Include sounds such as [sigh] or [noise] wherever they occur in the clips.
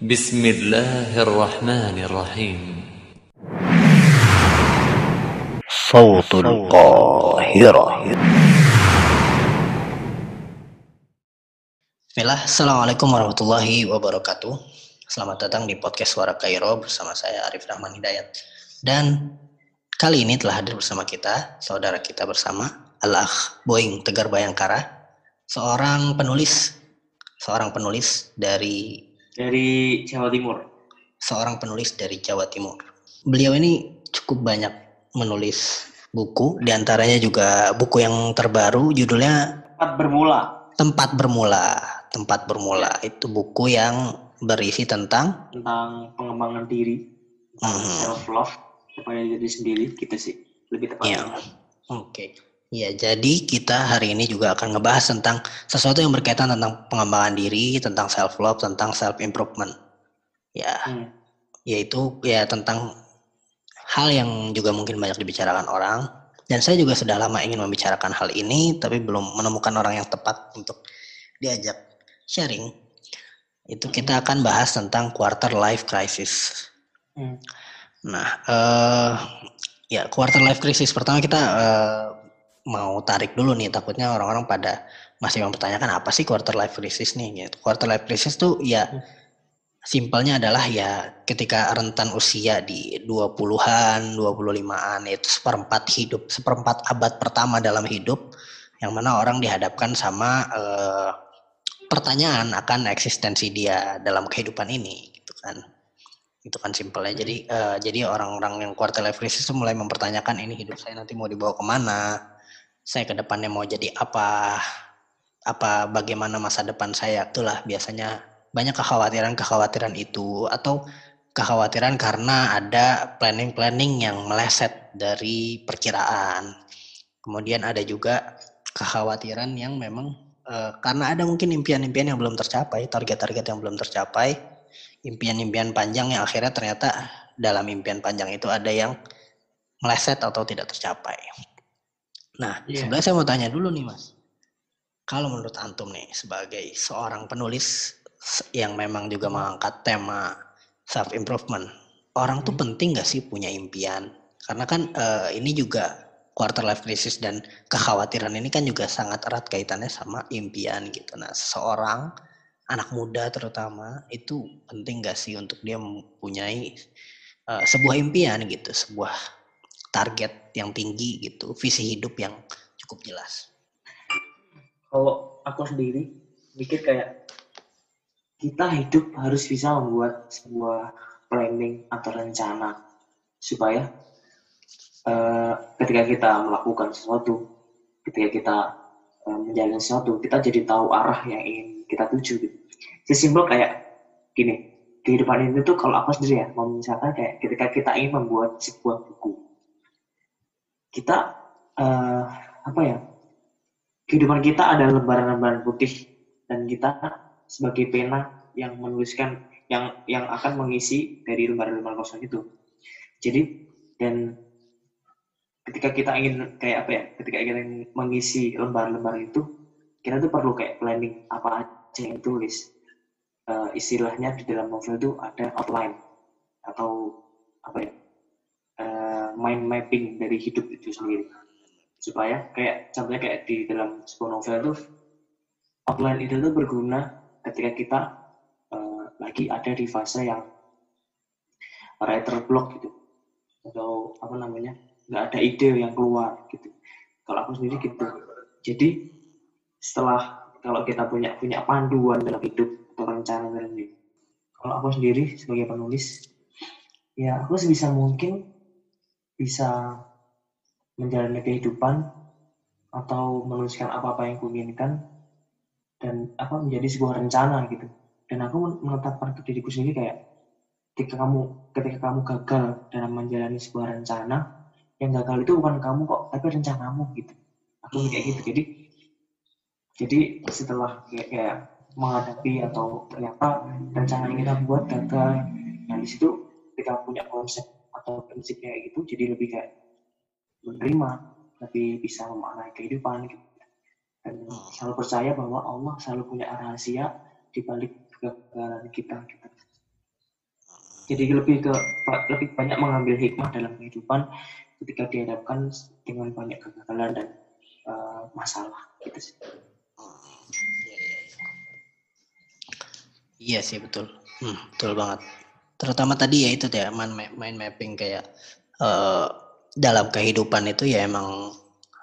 بسم الله الرحمن الرحيم صوت القاهرة Bismillah, Assalamualaikum warahmatullahi wabarakatuh. Selamat datang di podcast Suara Kairo bersama saya Arif Rahman Hidayat. Dan kali ini telah hadir bersama kita, saudara kita bersama, Al-Akh Boeing Tegar Bayangkara, seorang penulis, seorang penulis dari dari Jawa Timur. seorang penulis dari Jawa Timur. Beliau ini cukup banyak menulis buku, di antaranya juga buku yang terbaru judulnya Tempat bermula. Tempat Bermula. Tempat Bermula itu buku yang berisi tentang tentang pengembangan diri, Mhm. self love kepada diri sendiri gitu sih lebih tepatnya. Oke. Ya, jadi kita hari ini juga akan ngebahas tentang sesuatu yang berkaitan tentang pengembangan diri, tentang self love, tentang self improvement. Ya, Hmm. yaitu ya tentang hal yang juga mungkin banyak dibicarakan orang dan saya juga sudah lama ingin membicarakan hal ini tapi belum menemukan orang yang tepat untuk diajak sharing. Itu kita akan bahas tentang quarter life crisis. Hmm. Nah, eh ya quarter life crisis pertama kita eh, mau tarik dulu nih takutnya orang-orang pada masih mempertanyakan apa sih quarter life crisis nih gitu. Quarter life crisis tuh ya simpelnya adalah ya ketika rentan usia di 20-an, 25-an itu seperempat hidup, seperempat abad pertama dalam hidup yang mana orang dihadapkan sama eh, pertanyaan akan eksistensi dia dalam kehidupan ini gitu kan. Itu kan simpelnya. Jadi eh, jadi orang-orang yang quarter life crisis itu mulai mempertanyakan ini hidup saya nanti mau dibawa ke mana saya ke depannya mau jadi apa apa bagaimana masa depan saya itulah biasanya banyak kekhawatiran-kekhawatiran itu atau kekhawatiran karena ada planning-planning yang meleset dari perkiraan kemudian ada juga kekhawatiran yang memang eh, karena ada mungkin impian-impian yang belum tercapai target-target yang belum tercapai impian-impian panjang yang akhirnya ternyata dalam impian panjang itu ada yang meleset atau tidak tercapai. Nah, Iya. sebenarnya saya mau tanya dulu nih, Mas. Kalau menurut antum nih sebagai seorang penulis yang memang juga mengangkat tema self improvement, orang tuh penting nggak sih punya impian? Karena kan eh, ini juga quarter life crisis dan kekhawatiran ini kan juga sangat erat kaitannya sama impian gitu. Nah, seseorang anak muda terutama itu penting gak sih untuk dia mempunyai uh, sebuah impian gitu, sebuah target yang tinggi gitu, visi hidup yang cukup jelas. Kalau aku sendiri mikir kayak kita hidup harus bisa membuat sebuah planning atau rencana supaya eh, ketika kita melakukan sesuatu, ketika kita eh, menjalani sesuatu, kita jadi tahu arah yang ingin kita tuju gitu. Sesimpel kayak gini, kehidupan ini tuh kalau aku sendiri ya, misalkan kayak ketika kita ingin membuat sebuah buku, kita eh, apa ya, kehidupan kita ada lembaran-lembaran putih dan kita sebagai pena yang menuliskan yang yang akan mengisi dari lembaran-lembaran kosong itu. Jadi dan ketika kita ingin kayak apa ya, ketika kita ingin mengisi lembar-lembar itu, kita tuh perlu kayak planning apa aja yang tulis. Eh, istilahnya di dalam novel itu ada outline atau apa ya, mind mapping dari hidup itu sendiri. Supaya kayak contohnya kayak di dalam sebuah novel itu outline itu tuh berguna ketika kita eh, lagi ada di fase yang writer block gitu. Atau apa namanya nggak ada ide yang keluar gitu. Kalau aku sendiri gitu. Jadi setelah kalau kita punya punya panduan dalam hidup atau rencana dalam hidup. Kalau aku sendiri sebagai penulis ya aku sebisa mungkin bisa menjalani kehidupan atau menuliskan apa-apa yang kuinginkan dan apa menjadi sebuah rencana gitu. Dan aku men- menetapkan ke diriku sendiri kayak ketika kamu ketika kamu gagal dalam menjalani sebuah rencana yang gagal itu bukan kamu kok tapi rencanamu gitu. Aku kayak gitu. Jadi jadi setelah kayak, kayak menghadapi atau ternyata rencana yang kita buat gagal nah di situ kita punya konsep atau prinsip kayak gitu jadi lebih kayak menerima lebih bisa memaknai kehidupan gitu dan Hmm. selalu percaya bahwa Allah selalu punya rahasia di balik kegagalan kita gitu. jadi lebih ke lebih banyak mengambil hikmah dalam kehidupan ketika dihadapkan dengan banyak kegagalan dan uh, masalah gitu sih. Iya, iya, iya. Iya sih betul, hmm, betul banget. Terutama tadi ya itu ya main, mapping kayak uh, dalam kehidupan itu ya emang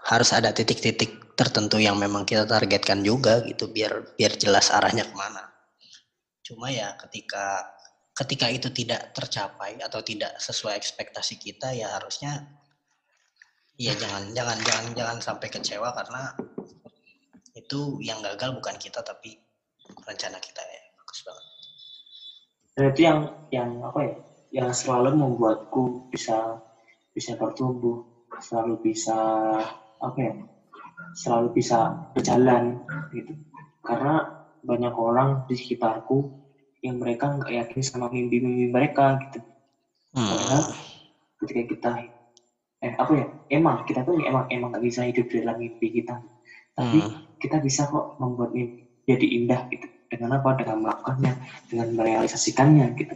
harus ada titik-titik tertentu yang memang kita targetkan juga gitu biar biar jelas arahnya ke mana. Cuma ya ketika ketika itu tidak tercapai atau tidak sesuai ekspektasi kita ya harusnya ya jangan jangan jangan jangan sampai kecewa karena itu yang gagal bukan kita tapi rencana kita ya bagus banget. Dan itu yang yang apa ya yang selalu membuatku bisa bisa bertumbuh selalu bisa apa ya selalu bisa berjalan gitu karena banyak orang di sekitarku yang mereka nggak yakin sama mimpi-mimpi mereka gitu hmm. karena ketika kita eh apa ya emang kita tuh emang emang nggak bisa hidup dalam mimpi kita tapi hmm. kita bisa kok membuat mimpi jadi indah gitu dengan apa dengan melakukannya dengan merealisasikannya gitu.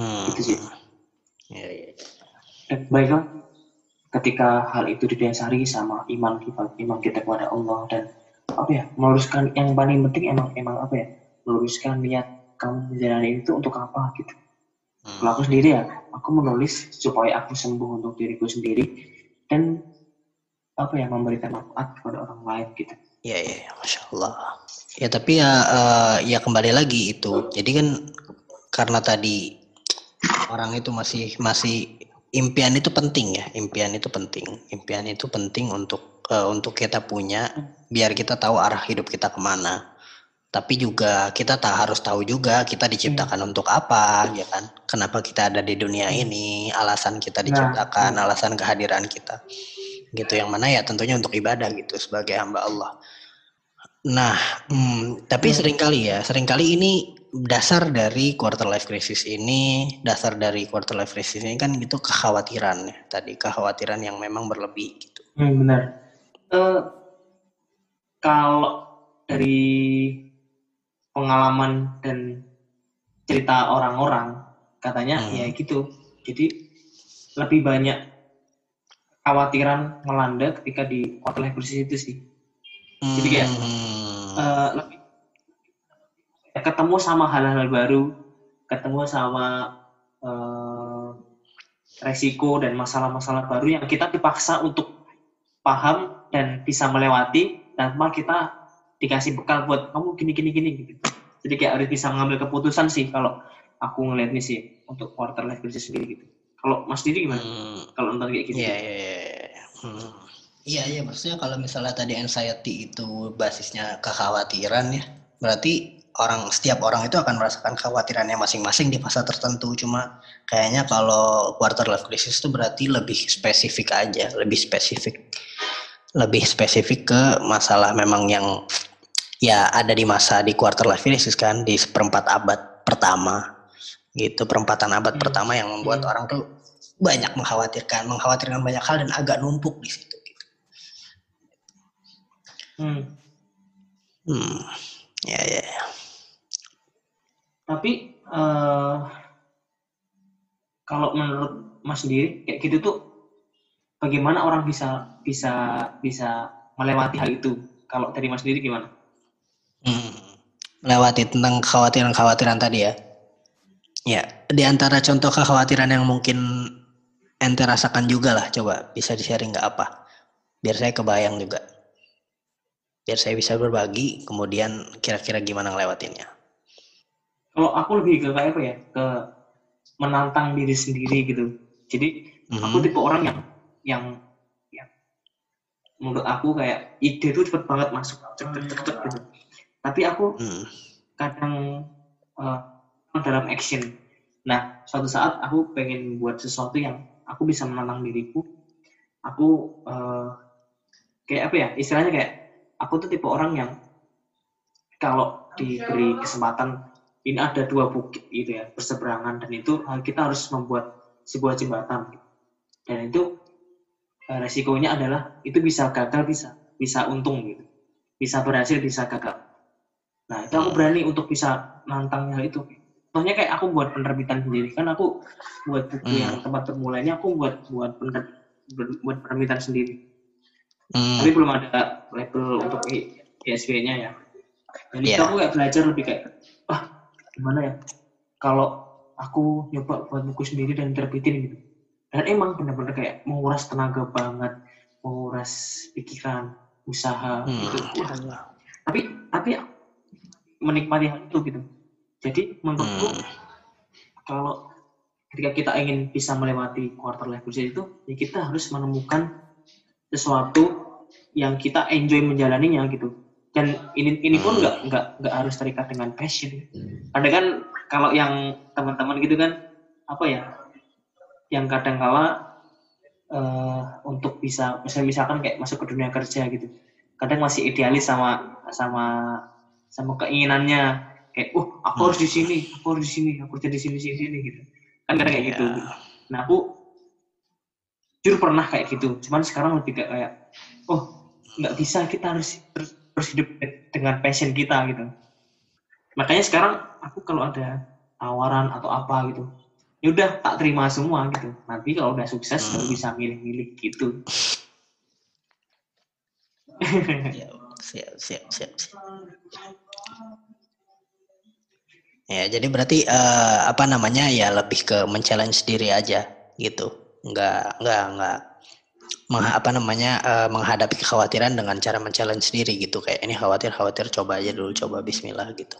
Hmm. gitu sih. Ya, ya. Eh, baiklah. Ketika hal itu didasari sama iman kita iman kita kepada Allah dan apa ya meluruskan yang paling penting emang emang apa ya meluruskan niat kamu menjalani itu untuk apa gitu. Hmm. kalau aku sendiri ya aku menulis supaya aku sembuh untuk diriku sendiri dan apa ya memberikan manfaat kepada orang lain gitu. Ya ya, ya masya Allah ya tapi ya uh, ya kembali lagi itu. Jadi kan karena tadi orang itu masih masih impian itu penting ya impian itu penting. Impian itu penting untuk uh, untuk kita punya biar kita tahu arah hidup kita ke mana. Tapi juga kita tak harus tahu juga kita diciptakan hmm. untuk apa ya kan? Kenapa kita ada di dunia hmm. ini alasan kita nah, diciptakan nah, alasan kehadiran kita. Gitu yang mana ya tentunya untuk ibadah gitu sebagai hamba Allah nah hmm, tapi hmm. sering kali ya sering kali ini dasar dari quarter life crisis ini, dasar dari quarter life crisis ini kan itu kekhawatiran ya tadi kekhawatiran yang memang berlebih gitu. Hmm, benar. Uh, kalau dari pengalaman dan cerita orang-orang katanya hmm. ya gitu. Jadi lebih banyak khawatiran melanda ketika di quarter life crisis itu sih. Jadi kayak hmm. uh, lebih ketemu sama hal-hal baru, ketemu sama uh, resiko dan masalah-masalah baru yang kita dipaksa untuk paham dan bisa melewati tanpa kita dikasih bekal buat kamu gini gini gini gitu. Jadi kayak harus bisa mengambil keputusan sih kalau aku ngeliat nih sih untuk quarter life crisis sendiri gitu. Kalau Mas Didi gimana? Hmm. Kalau nonton kayak gitu? Iya iya iya. Hmm. Iya iya maksudnya kalau misalnya tadi anxiety itu basisnya kekhawatiran ya, berarti orang setiap orang itu akan merasakan kekhawatirannya masing-masing di fase tertentu cuma kayaknya kalau quarter life crisis itu berarti lebih spesifik aja lebih spesifik lebih spesifik ke masalah memang yang ya ada di masa di quarter life crisis kan di seperempat abad pertama gitu perempatan abad hmm. pertama yang membuat hmm. orang tuh banyak mengkhawatirkan mengkhawatirkan banyak hal dan agak numpuk di situ. Hmm. Hmm. Ya, ya, ya tapi uh, kalau menurut Mas sendiri kayak gitu tuh bagaimana orang bisa bisa bisa melewati hal itu kalau dari Mas sendiri gimana? Hmm, melewati tentang kekhawatiran-kekhawatiran tadi ya. Ya, di antara contoh kekhawatiran yang mungkin ente rasakan juga lah, coba bisa di-sharing nggak apa? Biar saya kebayang juga. Biar saya bisa berbagi, kemudian kira-kira gimana ngelewatinnya? Kalau aku lebih ke kayak apa ya ke menantang diri sendiri gitu. Jadi mm-hmm. aku tipe orang yang yang ya, menurut aku kayak ide itu cepet banget masuk. Cepet cepet gitu. Tapi aku mm. kadang uh, dalam action. Nah suatu saat aku pengen buat sesuatu yang aku bisa menantang diriku. Aku uh, kayak apa ya istilahnya kayak aku tuh tipe orang yang kalau diberi kesempatan ini ada dua bukit gitu ya berseberangan dan itu eh, kita harus membuat sebuah jembatan. Dan itu eh, resikonya adalah itu bisa gagal bisa bisa untung gitu. Bisa berhasil bisa gagal. Nah itu aku hmm. berani untuk bisa nantang hal itu. Contohnya kayak aku buat penerbitan sendiri. Kan aku buat buku Hmm. yang tempat bermulanya aku buat buat pener, buat penerbitan sendiri Hmm, tapi belum ada label untuk I- ISBN-nya ya. Dan itu Iya. aku kayak belajar lebih kayak ah gimana ya? Kalau aku nyoba buat buku sendiri dan terbitin gitu. Dan emang bener-bener kayak menguras tenaga banget menguras pikiran usaha Hmm. gitu. Tapi tapi menikmati hal itu gitu. Jadi menurutku hmm, kalau ketika kita ingin bisa melewati quarter life crisis itu ya kita harus menemukan sesuatu yang kita enjoy menjalaninya gitu. Dan ini ini pun Hmm. nggak nggak nggak harus terikat dengan passion. Ada kan kalau yang teman-teman gitu kan apa ya yang kadang kala eh, untuk bisa misalnya misalkan kayak masuk ke dunia kerja gitu kadang masih idealis sama sama sama keinginannya. Kayak oh aku harus di sini aku harus di sini aku kerja di sini sini sini gitu. Kan kadang kayak gitu. Iya. nah aku jujur pernah kayak gitu. Cuman sekarang lebih kayak kayak oh nggak bisa kita harus terus, terus hidup dengan passion kita gitu makanya sekarang aku kalau ada tawaran atau apa gitu ya udah tak terima semua gitu nanti kalau udah sukses Hmm. baru bisa milih-milih gitu [laughs] Ya, siap, siap, siap, siap. Ya, jadi berarti eh, apa namanya ya lebih ke men-challenge diri aja gitu. Enggak, enggak, enggak mengha- apa namanya eh, menghadapi kekhawatiran dengan cara men-challenge sendiri gitu kayak ini khawatir khawatir coba aja dulu coba Bismillah gitu.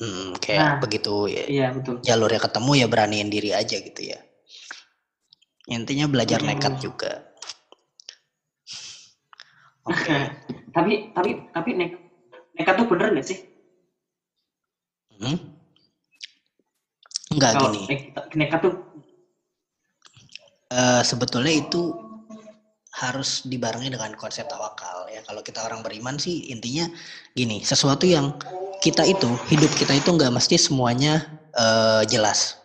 Hmm, kayak Nah. begitu ya, iya betul jalurnya ketemu ya beraniin diri aja gitu ya. Intinya belajar Hmm. nekat juga. Oke. [laughs] tapi tapi tapi nek nekat tuh bener nggak sih Hmm? Enggak kalau gini. nek- nekat tuh Eh, sebetulnya itu harus dibarengi dengan konsep tawakal ya. Kalau kita orang beriman sih intinya gini, sesuatu yang kita itu hidup kita itu nggak mesti semuanya eh, jelas.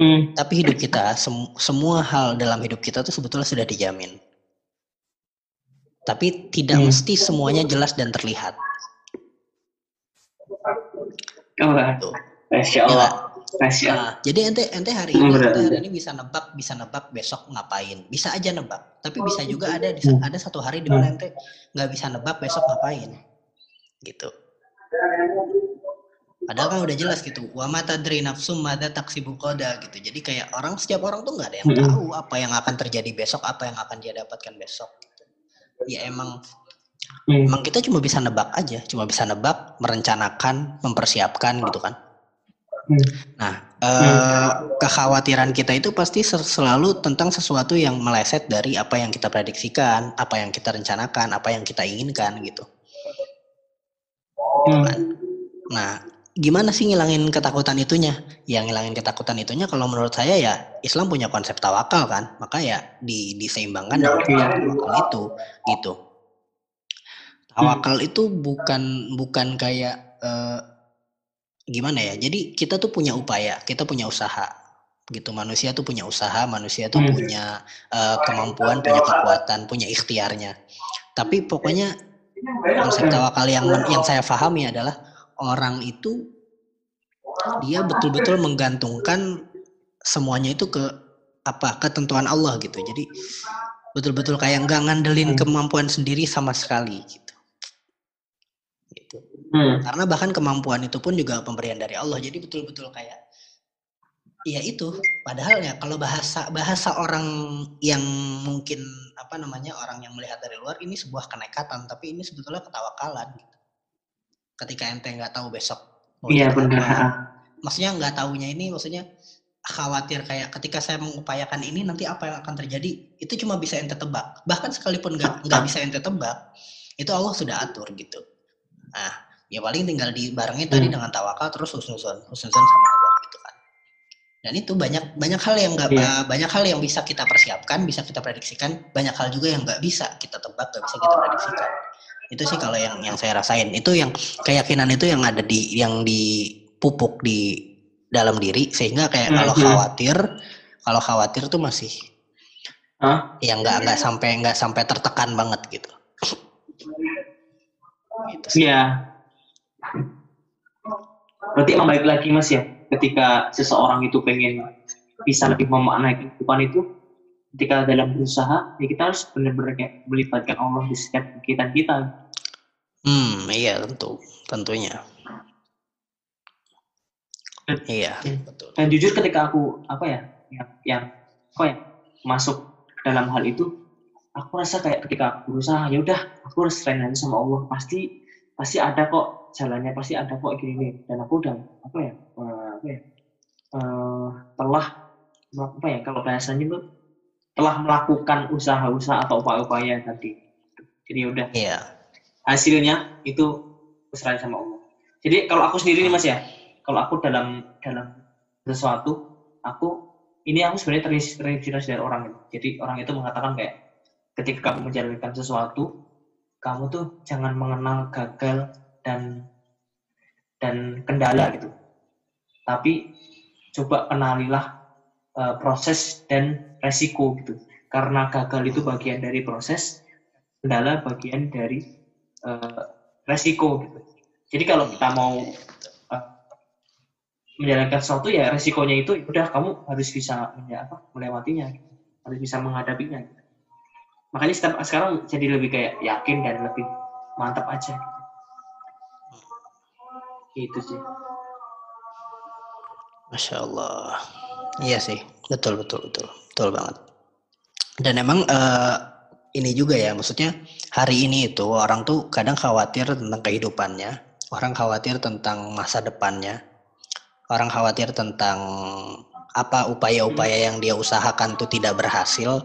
hmm. Tapi hidup kita sem- semua hal dalam hidup kita tuh sebetulnya sudah dijamin. Tapi tidak Hmm. mesti semuanya jelas dan terlihat. oh. Masya Ya Allah nggak? Masya Allah Nah, jadi ente ente hari Hmm, ini benar, ente hari ini bisa nebak, bisa nebak besok ngapain. Bisa aja nebak. Tapi bisa Oh, juga ada di Hmm. ada satu hari di mana ente nggak bisa nebak besok ngapain. Gitu. Padahal kan udah jelas gitu. Wa mata tadri nafsum mada taksibu qada gitu. Jadi kayak orang setiap orang tuh nggak ada yang tahu apa yang akan terjadi besok, apa yang akan dia dapatkan besok. Gitu. Ya emang Hmm. emang kita cuma bisa nebak aja, cuma bisa nebak, merencanakan, mempersiapkan gitu kan. Hmm. Nah, eh, kekhawatiran kita itu pasti se- selalu tentang sesuatu yang meleset dari apa yang kita prediksikan, apa yang kita rencanakan, apa yang kita inginkan gitu. Hmm. Nah, gimana sih ngilangin ketakutan itunya? Yang ngilangin ketakutan itunya kalau menurut saya ya Islam punya konsep tawakal kan, maka ya di, diseimbangkan dengan Iya. tawakal itu gitu. Tawakal itu bukan bukan kayak eh, gimana ya? Jadi kita tuh punya upaya, kita punya usaha gitu. Manusia tuh punya usaha, manusia tuh Hmm. punya eh, kemampuan, punya kekuatan, punya ikhtiarnya. Tapi pokoknya konsep tawakal yang yang saya pahami adalah orang itu dia betul-betul menggantungkan semuanya itu ke apa ketentuan Allah gitu. Jadi betul-betul kayak nggak ngandelin kemampuan sendiri sama sekali gitu. Hmm. Karena bahkan kemampuan itu pun juga pemberian dari Allah. Jadi betul-betul kayak Iya itu. Padahal ya kalau bahasa bahasa orang yang mungkin apa namanya orang yang melihat dari luar ini sebuah kenekatan, tapi ini sebetulnya ketawakalan. Gitu. Ketika ente nggak tahu besok iya benar maksudnya nggak tahunya ini maksudnya khawatir kayak ketika saya mengupayakan ini nanti apa yang akan terjadi itu cuma bisa ente tebak bahkan sekalipun nggak nggak bisa ente tebak itu Allah sudah atur gitu nah ya paling tinggal dibarengin tadi Hmm. dengan tawakal terus husnuzon husnuzon sama Allah gitu kan dan itu banyak banyak hal yang nggak Iya. banyak hal yang bisa kita persiapkan bisa kita prediksikan banyak hal juga yang nggak bisa kita tebak nggak bisa kita prediksikan itu sih kalau yang yang saya rasain itu yang keyakinan itu yang ada di yang dipupuk di dalam diri sehingga kayak kalau Mhm. khawatir kalau khawatir tuh masih Hah? yang nggak nggak sampai nggak sampai tertekan banget gitu. Gitu. Iya. Berarti emang balik lagi mas ya ketika seseorang itu pengen bisa lebih memaknai kehidupan itu ketika dalam berusaha ya kita harus benar-benar kayak melibatkan Allah di setiap kegiatan kita Hmm, iya tentu, tentunya. Iya, betul. dan jujur ketika aku apa ya yang, yang apa ya masuk dalam hal itu aku rasa kayak ketika aku berusaha ya udah aku harus aja sama Allah pasti pasti ada kok jalannya pasti ada kok gini nih dan aku udah apa ya eh, apa ya eh, telah apa ya kalau bahasanya itu telah melakukan usaha-usaha atau upaya-upaya tadi. Jadi ya udah. Iya, hasilnya itu serahin sama Allah. Jadi kalau aku sendiri nih mas ya kalau aku dalam dalam sesuatu aku ini aku sebenarnya terinspirasi dari orang itu jadi orang itu mengatakan kayak ketika kamu menjalankan sesuatu kamu tuh jangan mengenal gagal dan dan kendala gitu tapi coba kenalilah eh, proses dan resiko gitu karena gagal itu bagian dari proses kendala bagian dari eh, resiko gitu jadi kalau kita mau eh, menjalankan sesuatu ya resikonya itu udah kamu harus bisa ya apa melewatinya gitu. harus bisa menghadapinya gitu. Makanya setiap- sekarang jadi lebih kayak yakin dan lebih mantap aja itu sih Masya Allah. Iya sih, betul betul betul betul banget. Dan emang eh, ini juga ya, maksudnya hari ini itu orang tuh kadang khawatir tentang kehidupannya, orang khawatir tentang masa depannya, orang khawatir tentang apa upaya-upaya yang dia usahakan tuh tidak berhasil.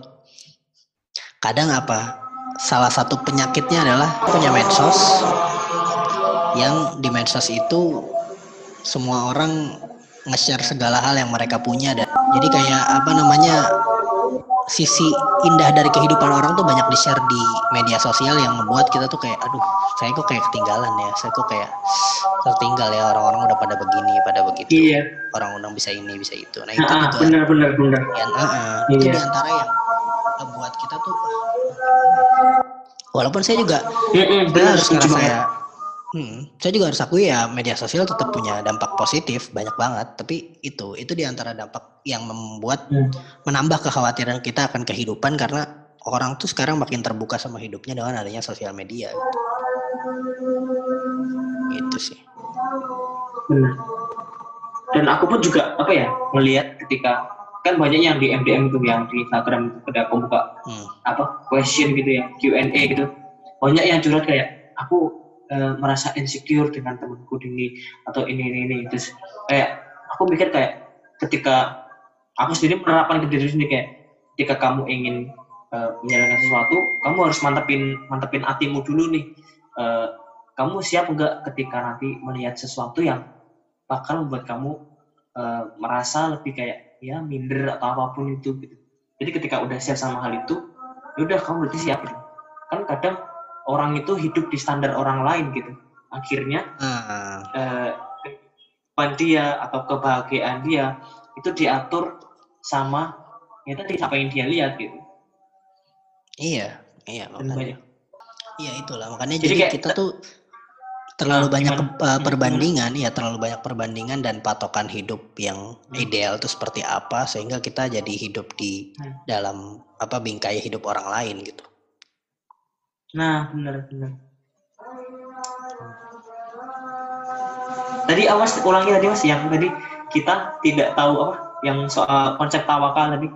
Kadang apa? Salah satu penyakitnya adalah punya medsos yang di medsos itu semua orang nge-share segala hal yang mereka punya dan jadi kayak apa namanya sisi indah dari kehidupan orang tuh banyak di-share di media sosial yang membuat kita tuh kayak aduh saya kok kayak ketinggalan ya saya kok kayak tertinggal ya orang-orang udah pada begini pada begitu iya. orang-orang bisa ini bisa itu. Nah itu Ah, juga benar benar benar. Yang eh, eh, itu Iya. di antara yang membuat kita tuh walaupun saya juga Mm-mm, saya harus ngerasa ya hmm, saya juga harus akui ya media sosial tetap punya dampak positif banyak banget. Tapi itu itu di antara dampak yang membuat Hmm. menambah kekhawatiran kita akan kehidupan karena orang tuh sekarang makin terbuka sama hidupnya dengan adanya sosial media. Gitu sih. Benar dan aku pun juga apa ya melihat ketika kan banyak yang di MDM itu yang di Instagram itu ketika aku buka hmm. apa question gitu ya Q&A gitu. Banyak yang curhat kayak aku eh, merasa insecure dengan temanku ini atau ini ini ini. Terus kayak aku mikir kayak ketika aku sendiri menerapkan ke diri sendiri kayak ketika kamu ingin eh, menjalankan sesuatu kamu harus mantepin mantepin hatimu dulu nih. Eh, kamu siap enggak ketika nanti melihat sesuatu yang bakal membuat kamu eh, merasa lebih kayak ya minder atau apa pun itu gitu. Jadi ketika udah siap sama hal itu, ya udah kamu berarti siap gitu. Kan kadang orang itu hidup di standar orang lain gitu. Akhirnya Ah, eh, kehidupan dia atau kebahagiaan dia itu diatur sama ya tadi apa yang dia lihat gitu. iya iya makanya iya itulah makanya Jadi jadi, kayak kita tuh terlalu Ah, banyak uh, perbandingan ya terlalu banyak perbandingan dan patokan hidup yang Hmm. ideal itu seperti apa sehingga kita jadi hidup di Hmm. dalam apa bingkai hidup orang lain gitu Nah, benar benar. Tadi awas ulangi tadi Mas yang tadi kita tidak tahu apa yang soal konsep tawakal tadi.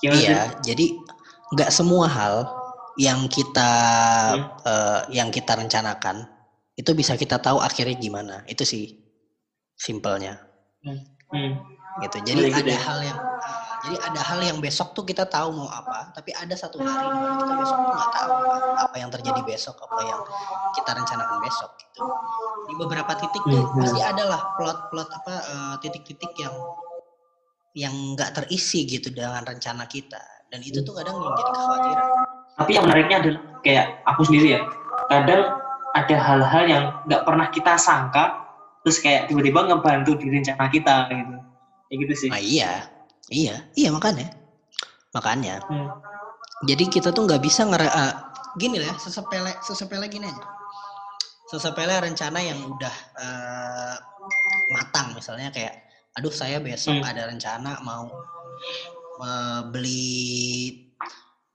Gimana sih? Iya, jadi nggak semua hal yang kita Hmm. eh, yang kita rencanakan itu bisa kita tahu akhirnya gimana. Itu sih simpelnya Hmm. gitu. Jadi Boleh gitu ada ya? hal yang jadi ada hal yang besok tuh kita tahu mau apa, tapi ada satu hari di mana kita besok tuh nggak tahu apa yang terjadi besok, apa yang kita rencanakan besok gitu. Di beberapa titik tuh Hmm. pasti ada lah plot-plot apa eh, titik-titik yang yang nggak terisi gitu dengan rencana kita dan itu tuh kadang yang jadi kekhawatiran. Tapi yang menariknya adalah kayak aku sendiri ya. Kadang ada hal-hal yang nggak pernah kita sangka terus kayak tiba-tiba ngebantu di rencana kita gitu. Kayak gitu sih. Nah iya, iya, iya makanya, makanya. Hmm. Jadi kita tuh nggak bisa ngera eh, gini lah, sesepele, sesepele gini aja. Sesepele rencana yang udah eh, misalnya kayak aduh saya besok Hmm. ada rencana mau eh, beli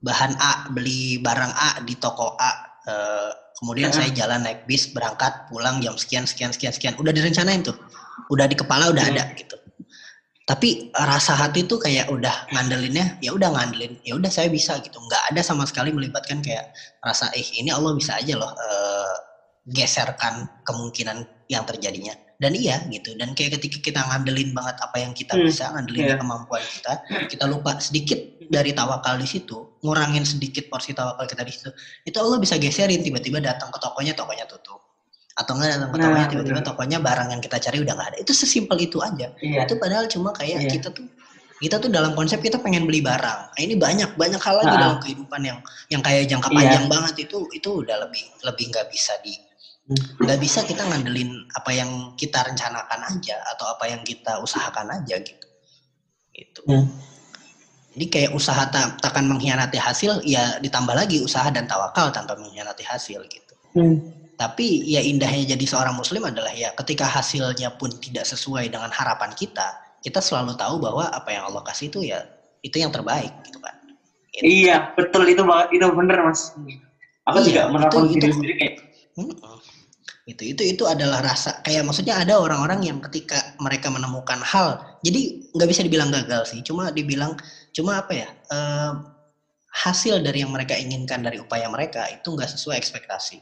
bahan A beli barang A di toko A Eh, kemudian Hmm. saya jalan naik bis berangkat pulang jam sekian sekian sekian sekian. Udah direncanain tuh. Udah di kepala udah Hmm. ada gitu. Tapi rasa hati tuh kayak udah ngandelinnya ya udah ngandelin. Ya udah saya bisa gitu. Nggak ada sama sekali melibatkan kayak rasa eh ini Allah bisa aja loh eh, geserkan kemungkinan yang terjadinya dan iya gitu dan kayak ketika kita ngandelin banget apa yang kita Hmm, bisa ngandelin iya. kemampuan kita kita lupa sedikit dari tawakal di situ ngurangin sedikit porsi tawakal kita di situ itu Allah bisa geserin tiba-tiba datang ke tokonya tokonya tutup atau enggak datang ke Nah, tokonya tiba-tiba bener. tokonya barang yang kita cari udah nggak ada itu sesimpel itu aja Iya. itu padahal cuma kayak Iya. kita tuh kita tuh dalam konsep kita pengen beli barang nah, ini banyak banyak hal lagi Ah. dalam kehidupan yang yang kayak jangka Iya. panjang banget itu itu udah lebih lebih nggak bisa di. Nggak bisa kita ngandelin apa yang kita rencanakan aja atau apa yang kita usahakan aja gitu gitu Hmm. jadi kayak usaha tak takkan mengkhianati hasil ya ditambah lagi usaha dan tawakal tanpa mengkhianati hasil gitu Hmm. tapi ya indahnya jadi seorang muslim adalah ya ketika hasilnya pun tidak sesuai dengan harapan kita, kita selalu tahu bahwa apa yang Allah kasih itu ya itu yang terbaik gitu kan. Gitu. Iya, betul itu banget. Itu bener, Mas. Aku Iya, juga menerapkan itu- diri itu- sendiri kayak Mm-mm. Itu itu itu adalah rasa kayak maksudnya ada orang-orang yang ketika mereka menemukan hal, jadi nggak bisa dibilang gagal sih, cuma dibilang cuma apa ya eh, hasil dari yang mereka inginkan dari upaya mereka itu nggak sesuai ekspektasi.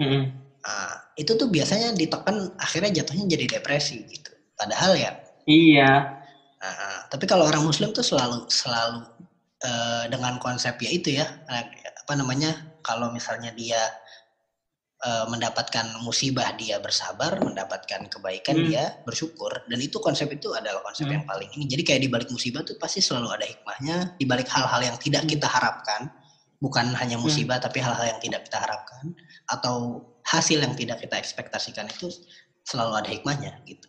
Mm-mm. Nah, itu tuh biasanya ditekan akhirnya jatuhnya jadi depresi gitu. Padahal ya Iya. Nah, tapi kalau orang Muslim tuh selalu selalu eh, dengan konsep ya itu ya eh, apa namanya kalau misalnya dia eh, mendapatkan musibah dia bersabar, mendapatkan kebaikan Hmm. dia bersyukur dan itu konsep itu adalah konsep Hmm. yang paling ini. Jadi kayak di balik musibah tuh pasti selalu ada hikmahnya, di balik hal-hal yang tidak kita harapkan, bukan hanya musibah tapi hal-hal yang tidak kita harapkan atau hasil yang tidak kita ekspektasikan itu selalu ada hikmahnya gitu.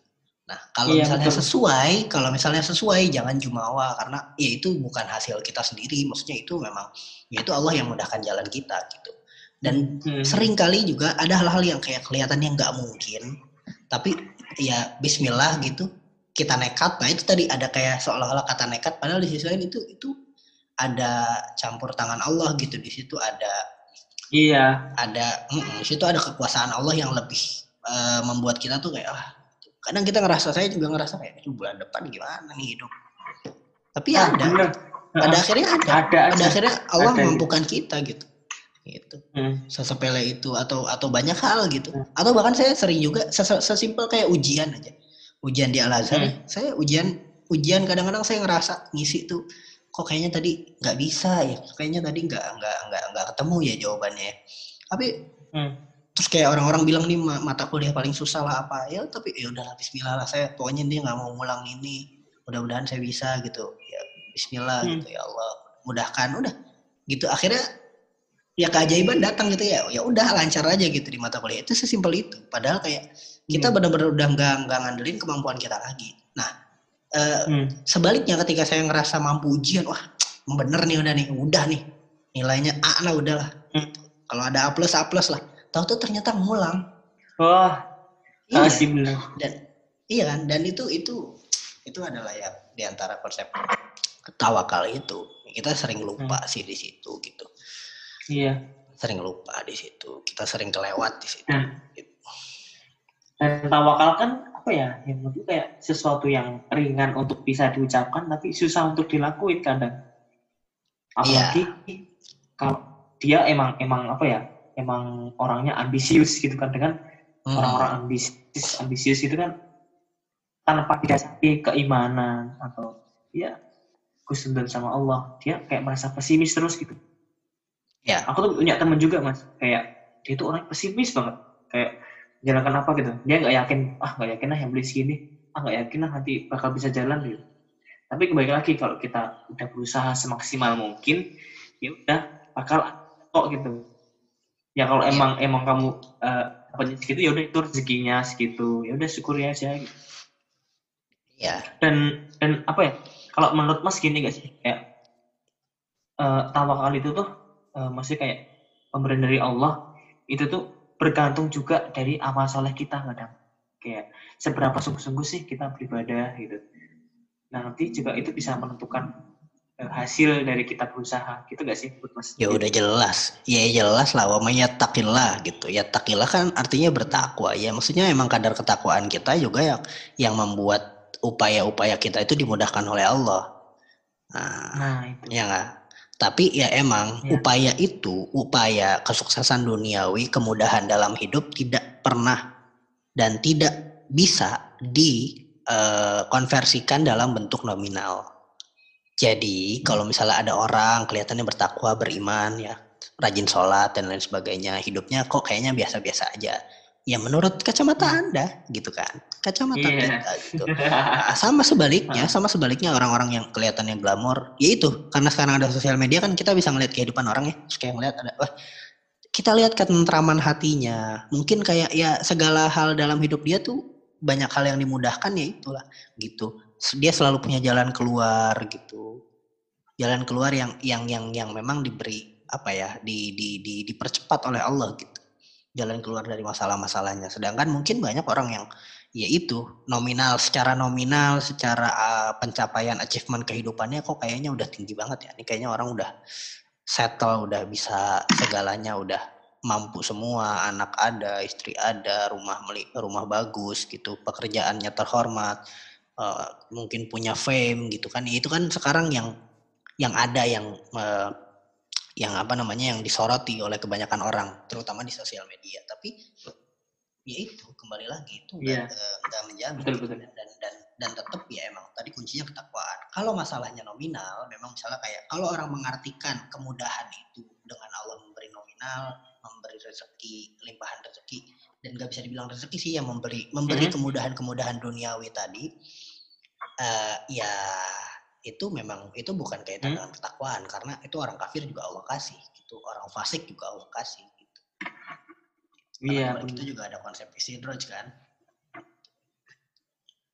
Nah, kalau Iya, misalnya betul. sesuai, kalau misalnya sesuai jangan jumawa karena ya itu bukan hasil kita sendiri, maksudnya itu memang ya itu Allah yang mudahkan jalan kita gitu. Dan Hmm. sering kali juga ada hal-hal yang kayak kelihatannya nggak mungkin, tapi ya Bismillah gitu kita nekat. Nah itu tadi ada kayak seolah-olah kata nekat, padahal di sisi lain itu itu ada campur tangan Allah gitu di situ ada Iya. ada mm, di situ ada kekuasaan Allah yang lebih eh, membuat kita tuh kayak ah kadang kita ngerasa saya juga ngerasa kayak "Aduh, bulan depan gimana nih hidup tapi Ah, ada bener. pada Ah, akhirnya ada Ada pada akhirnya Allah Ada. memampukan kita gitu gitu Hmm. sesepele itu atau atau banyak hal gitu Hmm. atau bahkan saya sering juga ses- sesimpel kayak ujian aja ujian di Al Azhar Hmm. saya ujian ujian kadang-kadang saya ngerasa ngisi tuh kok kayaknya tadi nggak bisa ya kayaknya tadi nggak nggak nggak nggak ketemu ya jawabannya ya. tapi Hmm. terus kayak orang-orang bilang nih ma- mata kuliah paling susah lah apa ya tapi ya udahlah Bismillah lah saya pokoknya dia nggak mau ngulang ini mudah-mudahan saya bisa gitu ya Bismillah Hmm. gitu ya Allah mudahkan udah gitu akhirnya ya keajaiban datang gitu ya ya udah lancar aja gitu di mata kuliah. Itu sesimpel itu. Padahal kayak kita Hmm. benar-benar udah nggak nggak ngandelin kemampuan kita lagi. Nah eh, Hmm. sebaliknya ketika saya ngerasa mampu ujian wah bener nih udah nih udah nih. Nilainya A lah udah lah Hmm. kalau ada A plus A plus lah. Tahu tuh ternyata ngulang. Wah, iya. bener. dan iya kan? Dan itu itu itu adalah ya di antara konsep tawakal itu. Kita sering lupa Hmm. sih di situ gitu Iya. sering lupa di situ kita sering kelewat di situ Nah. Gitu. Dan tawakal kan apa ya? Yang penting kayak sesuatu yang ringan untuk bisa diucapkan tapi susah untuk dilakuin kadang. Apalagi kalau dia emang emang apa ya? Emang orangnya ambisius gitu kan dengan Hmm. orang-orang ambisius ambisius itu kan tanpa didasari keimanan atau ya kusnudon sama Allah dia kayak merasa pesimis terus gitu Ya. aku tuh punya temen juga mas. Kayak dia tuh orang pesimis banget. Kayak jalankan apa gitu. Dia nggak yakin ah nggak yakin lah yang beli segini. Ah nggak yakin lah nanti bakal bisa jalan gitu. Tapi kembali lagi kalau kita udah berusaha semaksimal mungkin ya udah bakal kok gitu. Ya kalau Iya. emang emang kamu eh, dapatnya segitu ya udah itu rezekinya segitu. Ya udah syukuri aja gitu. ya dan dan apa ya? Kalau menurut mas gini gak sih? Kayak eh, tawakal itu tuh eh, maksudnya kayak pemberian dari Allah itu tuh bergantung juga dari amal soleh kita kadang kayak seberapa sungguh-sungguh sih kita beribadah gitu nah nanti juga itu bisa menentukan eh, hasil dari kita berusaha gitu gak sih mas Ya udah jelas, ya jelas lah. Wa may yattaqillah gitu. Ya takillah kan artinya bertakwa. Ya maksudnya emang kadar ketakwaan kita juga yang yang membuat upaya-upaya kita itu dimudahkan oleh Allah. Nah, nah itu ya nggak. Tapi ya emang Ya. upaya itu, upaya kesuksesan duniawi, kemudahan dalam hidup tidak pernah dan tidak bisa dikonversikan dalam bentuk nominal. Jadi kalau misalnya ada orang kelihatannya bertakwa, beriman, ya rajin sholat dan lain sebagainya, hidupnya kok kayaknya biasa-biasa aja. Ya menurut kacamata anda, gitu kan? Kacamata Iya. kita, gitu. Nah, [laughs] sama sebaliknya, sama sebaliknya orang-orang yang kelihatannya glamor, ya itu karena sekarang ada sosial media kan kita bisa ngeliat kehidupan orang ya, terus kayak ngeliat ada, wah kita lihat ketentraman hatinya, mungkin kayak ya segala hal dalam hidup dia tuh banyak hal yang dimudahkan ya itulah gitu. Dia selalu punya jalan keluar gitu, jalan keluar yang yang yang yang memang diberi apa ya di di di dipercepat oleh Allah gitu, jalan keluar dari masalah-masalahnya. Sedangkan mungkin banyak orang yang ya itu nominal secara nominal secara uh, pencapaian achievement kehidupannya kok kayaknya udah tinggi banget ya ini kayaknya orang udah settle udah bisa segalanya udah mampu semua anak ada istri ada rumah meli rumah bagus gitu pekerjaannya terhormat uh, mungkin punya fame gitu kan itu kan sekarang yang yang ada yang uh, yang apa namanya yang disoroti oleh kebanyakan orang terutama di sosial media tapi ya itu kembali lagi itu Iya. nggak eh, nggak menjamin Betul, betul. dan dan dan, tetap ya emang tadi kuncinya ketakwaan kalau masalahnya nominal memang misalnya kayak kalau orang mengartikan kemudahan itu dengan Allah memberi nominal memberi rezeki limpahan rezeki dan nggak bisa dibilang rezeki sih yang memberi memberi Mhm. kemudahan-kemudahan duniawi tadi eh ya itu memang itu bukan kaitan Hmm. dengan ketakwaan karena itu orang kafir juga Allah kasih gitu orang fasik juga Allah kasih gitu iya benar. itu juga ada konsep istidroj kan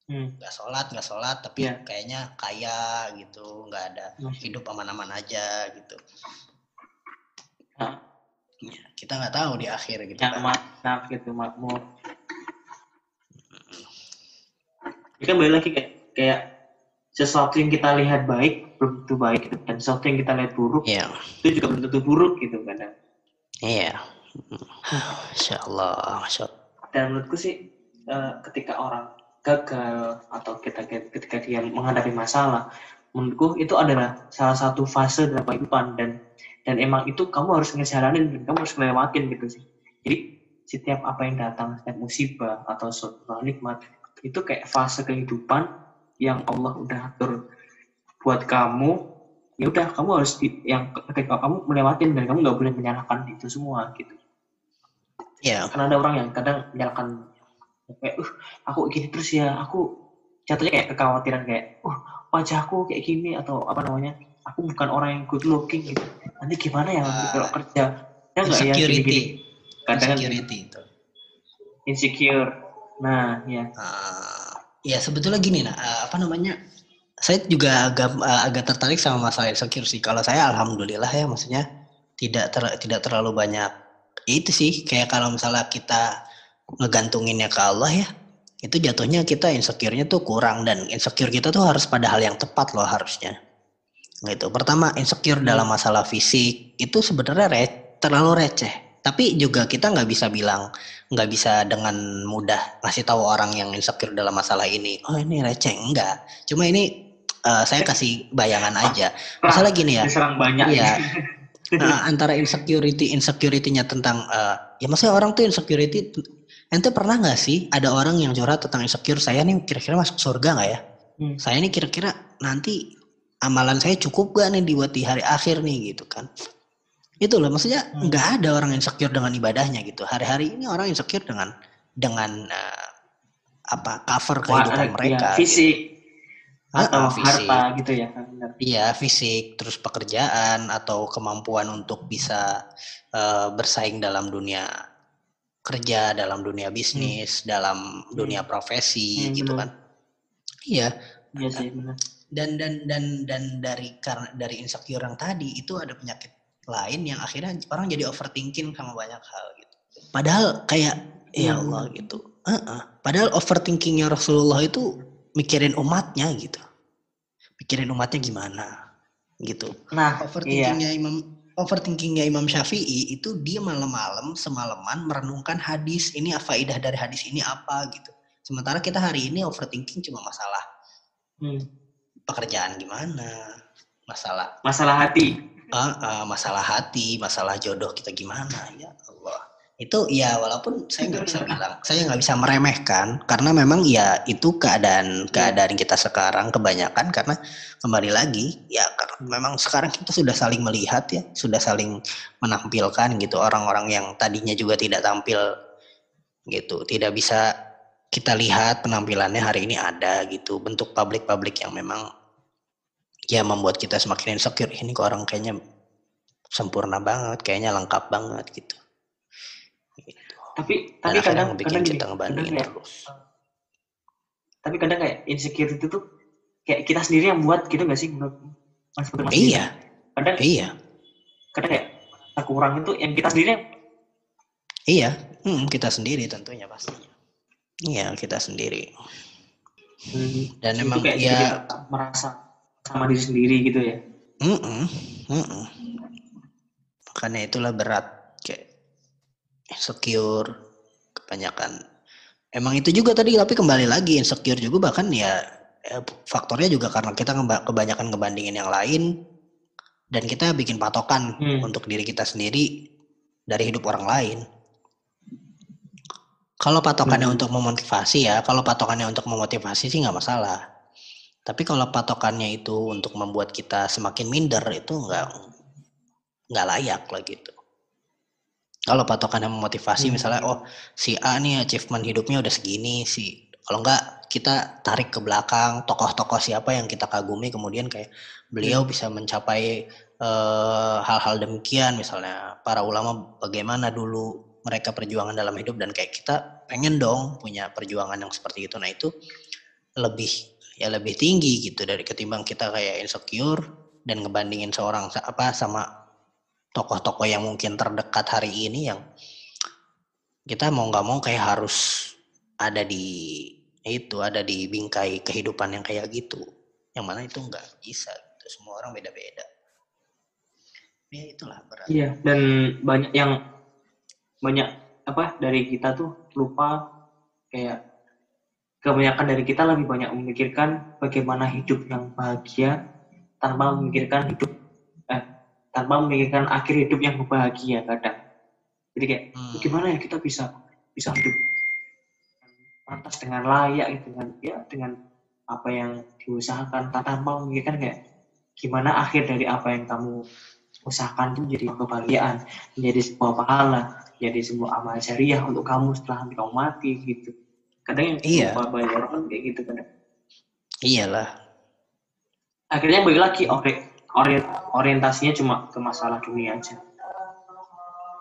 Hmm. nggak sholat nggak sholat tapi Iya. kayaknya kaya gitu nggak ada Hmm. hidup aman-aman aja gitu Ah. Ya, kita nggak tahu di akhir gitu yang kan maaf gitu makmur ini kan balik lagi kayak kayak sesuatu yang kita lihat baik belum tentu baik gitu. dan sesuatu yang kita lihat buruk iya. itu juga belum tentu buruk gitu kadang iya. Masya Allah Masya Allah dan menurutku sih eh, ketika orang gagal atau kita ketika dia menghadapi masalah menurutku itu adalah salah satu fase dalam kehidupan dan dan emang itu kamu harus ngejalanin dan kamu harus ngelewatin gitu sih. Jadi setiap apa yang datang setiap musibah atau suatu nikmat itu kayak fase kehidupan yang Allah udah atur buat kamu ya udah kamu harus di, yang ketika kamu melewatin dan kamu nggak boleh menyalahkan itu semua gitu. Iya karena ada orang yang kadang menyalahkan kayak uh aku gini terus ya aku jatuhnya kayak kekhawatiran kayak uh wajahku kayak gini atau apa namanya aku bukan orang yang good looking gitu. Nanti gimana ya nanti kalau Ah. kerja? Ya nggak ya insecurity. Gini-gini kadang kan insecurity itu. Insecure. Nah ya. Ah, ya sebetulnya gini nah ah, apa namanya? Saya juga agak ah, agak tertarik sama masalah insecure sih. Kalau saya alhamdulillah ya maksudnya tidak ter- tidak terlalu banyak ya itu sih. Kayak kalau misalnya kita ngegantunginnya ke Allah ya itu jatuhnya kita insecure-nya tuh kurang. Dan insecure kita tuh harus pada hal yang tepat loh harusnya. Gitu. Pertama insecure dalam masalah fisik itu sebenarnya re- terlalu receh tapi juga kita nggak bisa bilang nggak bisa dengan mudah ngasih tahu orang yang insecure dalam masalah ini oh ini receh. Enggak cuma ini eh, saya kasih bayangan aja. masalah gini ya. diserang banyak Iya. [laughs] Nah, antara insecurity insecurity-nya tentang eh, ya maksudnya orang tuh insecurity ente pernah nggak sih ada orang yang curhat tentang insecure saya nih kira-kira masuk surga nggak ya? Hmm. saya nih kira-kira nanti amalan saya cukup gak nih buat di hari akhir nih gitu kan itu loh maksudnya Hmm. nggak ada orang insecure dengan ibadahnya gitu hari-hari ini orang insecure dengan dengan eh, apa cover Wah, kehidupan ya, mereka gitu. fisik Ah, atau ah, fisik. harta gitu ya benar Iya, fisik, terus pekerjaan atau kemampuan untuk bisa eh, bersaing dalam dunia kerja, dalam dunia bisnis, dalam dunia profesi Hmm, gitu benar. kan. Iya, iya sih benar dan dan dan dan dari karena dari insecure yang tadi itu ada penyakit lain yang akhirnya orang jadi overthinking sama banyak hal gitu. Padahal kayak ya Hmm. Allah gitu. uh-uh. padahal overthinkingnya Rasulullah itu mikirin umatnya gitu mikirin umatnya gimana gitu Nah, iya. overthinkingnya Imam overthinkingnya Imam Syafi'i itu dia malam-malam semalaman merenungkan hadis ini faidah dari hadis ini apa gitu sementara kita hari ini overthinking cuma masalah Hmm. pekerjaan gimana masalah Masalah hati. Ah, ah, masalah hati masalah jodoh kita gimana? Ya Allah. Itu ya walaupun saya nggak bisa bilang saya nggak bisa meremehkan karena memang ya itu keadaan keadaan kita sekarang kebanyakan karena kembali lagi ya karena memang sekarang kita sudah saling melihat ya sudah saling menampilkan gitu. Orang-orang yang tadinya juga tidak tampil gitu tidak bisa kita lihat penampilannya hari ini ada gitu. Bentuk publik-publik yang memang ya membuat kita semakin insecure. Ini kok orang kayaknya sempurna banget kayaknya lengkap banget gitu. Gitu. Tapi dan tapi kadang kadang kita kadang ngebandingin kayak terus. Tapi kadang kayak insecure itu tuh kayak kita sendiri yang buat gitu gak sih menurut Mas Mas iya? Kadang iya. kadang kayak kurang itu yang kita sendiri yang iya. Hmm, kita sendiri tentunya pastinya iya kita sendiri. Dan itu emang kayak jadi ya merasa sama diri sendiri gitu ya. Mm-mm, mm-mm. Makanya itulah berat kayak insecure kebanyakan. Emang itu juga tadi tapi kembali lagi insecure juga bahkan ya, ya faktornya juga karena kita kebanyakan ngebandingin yang lain dan kita bikin patokan Hmm. untuk diri kita sendiri dari hidup orang lain. Kalau patokannya Hmm. untuk memotivasi ya, kalau patokannya untuk memotivasi sih nggak masalah. Tapi kalau patokannya itu untuk membuat kita semakin minder itu nggak nggak layak lah gitu. Kalau patokannya memotivasi Hmm. misalnya oh si A nih achievement hidupnya udah segini si kalau nggak kita tarik ke belakang tokoh-tokoh siapa yang kita kagumi kemudian kayak beliau bisa mencapai eh, hal-hal demikian misalnya para ulama bagaimana dulu mereka perjuangan dalam hidup dan kayak kita pengen dong punya perjuangan yang seperti itu nah itu lebih ya lebih tinggi gitu dari ketimbang kita kayak insecure dan ngebandingin seorang apa sama tokoh-tokoh yang mungkin terdekat hari ini yang kita mau nggak mau kayak harus ada di itu ada di bingkai kehidupan yang kayak gitu. Yang mana itu nggak bisa gitu. semua orang beda-beda. Ya itulah berat Iya, dan banyak yang banyak apa dari kita tuh lupa kayak kebanyakan dari kita lebih banyak memikirkan bagaimana hidup yang bahagia tanpa memikirkan hidup eh tanpa memikirkan akhir hidup yang bahagia kadang. Jadi kayak Hmm. bagaimana ya kita bisa bisa hidup pantas dengan layak gitu, dengan ya dengan apa yang diusahakan tanpa memikirkan kayak gimana akhir dari apa yang kamu usahakan itu menjadi kebahagiaan, menjadi sebuah pahala, menjadi sebuah amal jariah untuk kamu setelah kamu mati gitu. Kadang yang Iya. lupa banyak orang kan kayak gitu kadang. iyalah Akhirnya balik lagi ori- ori- orientasinya cuma ke masalah dunia aja.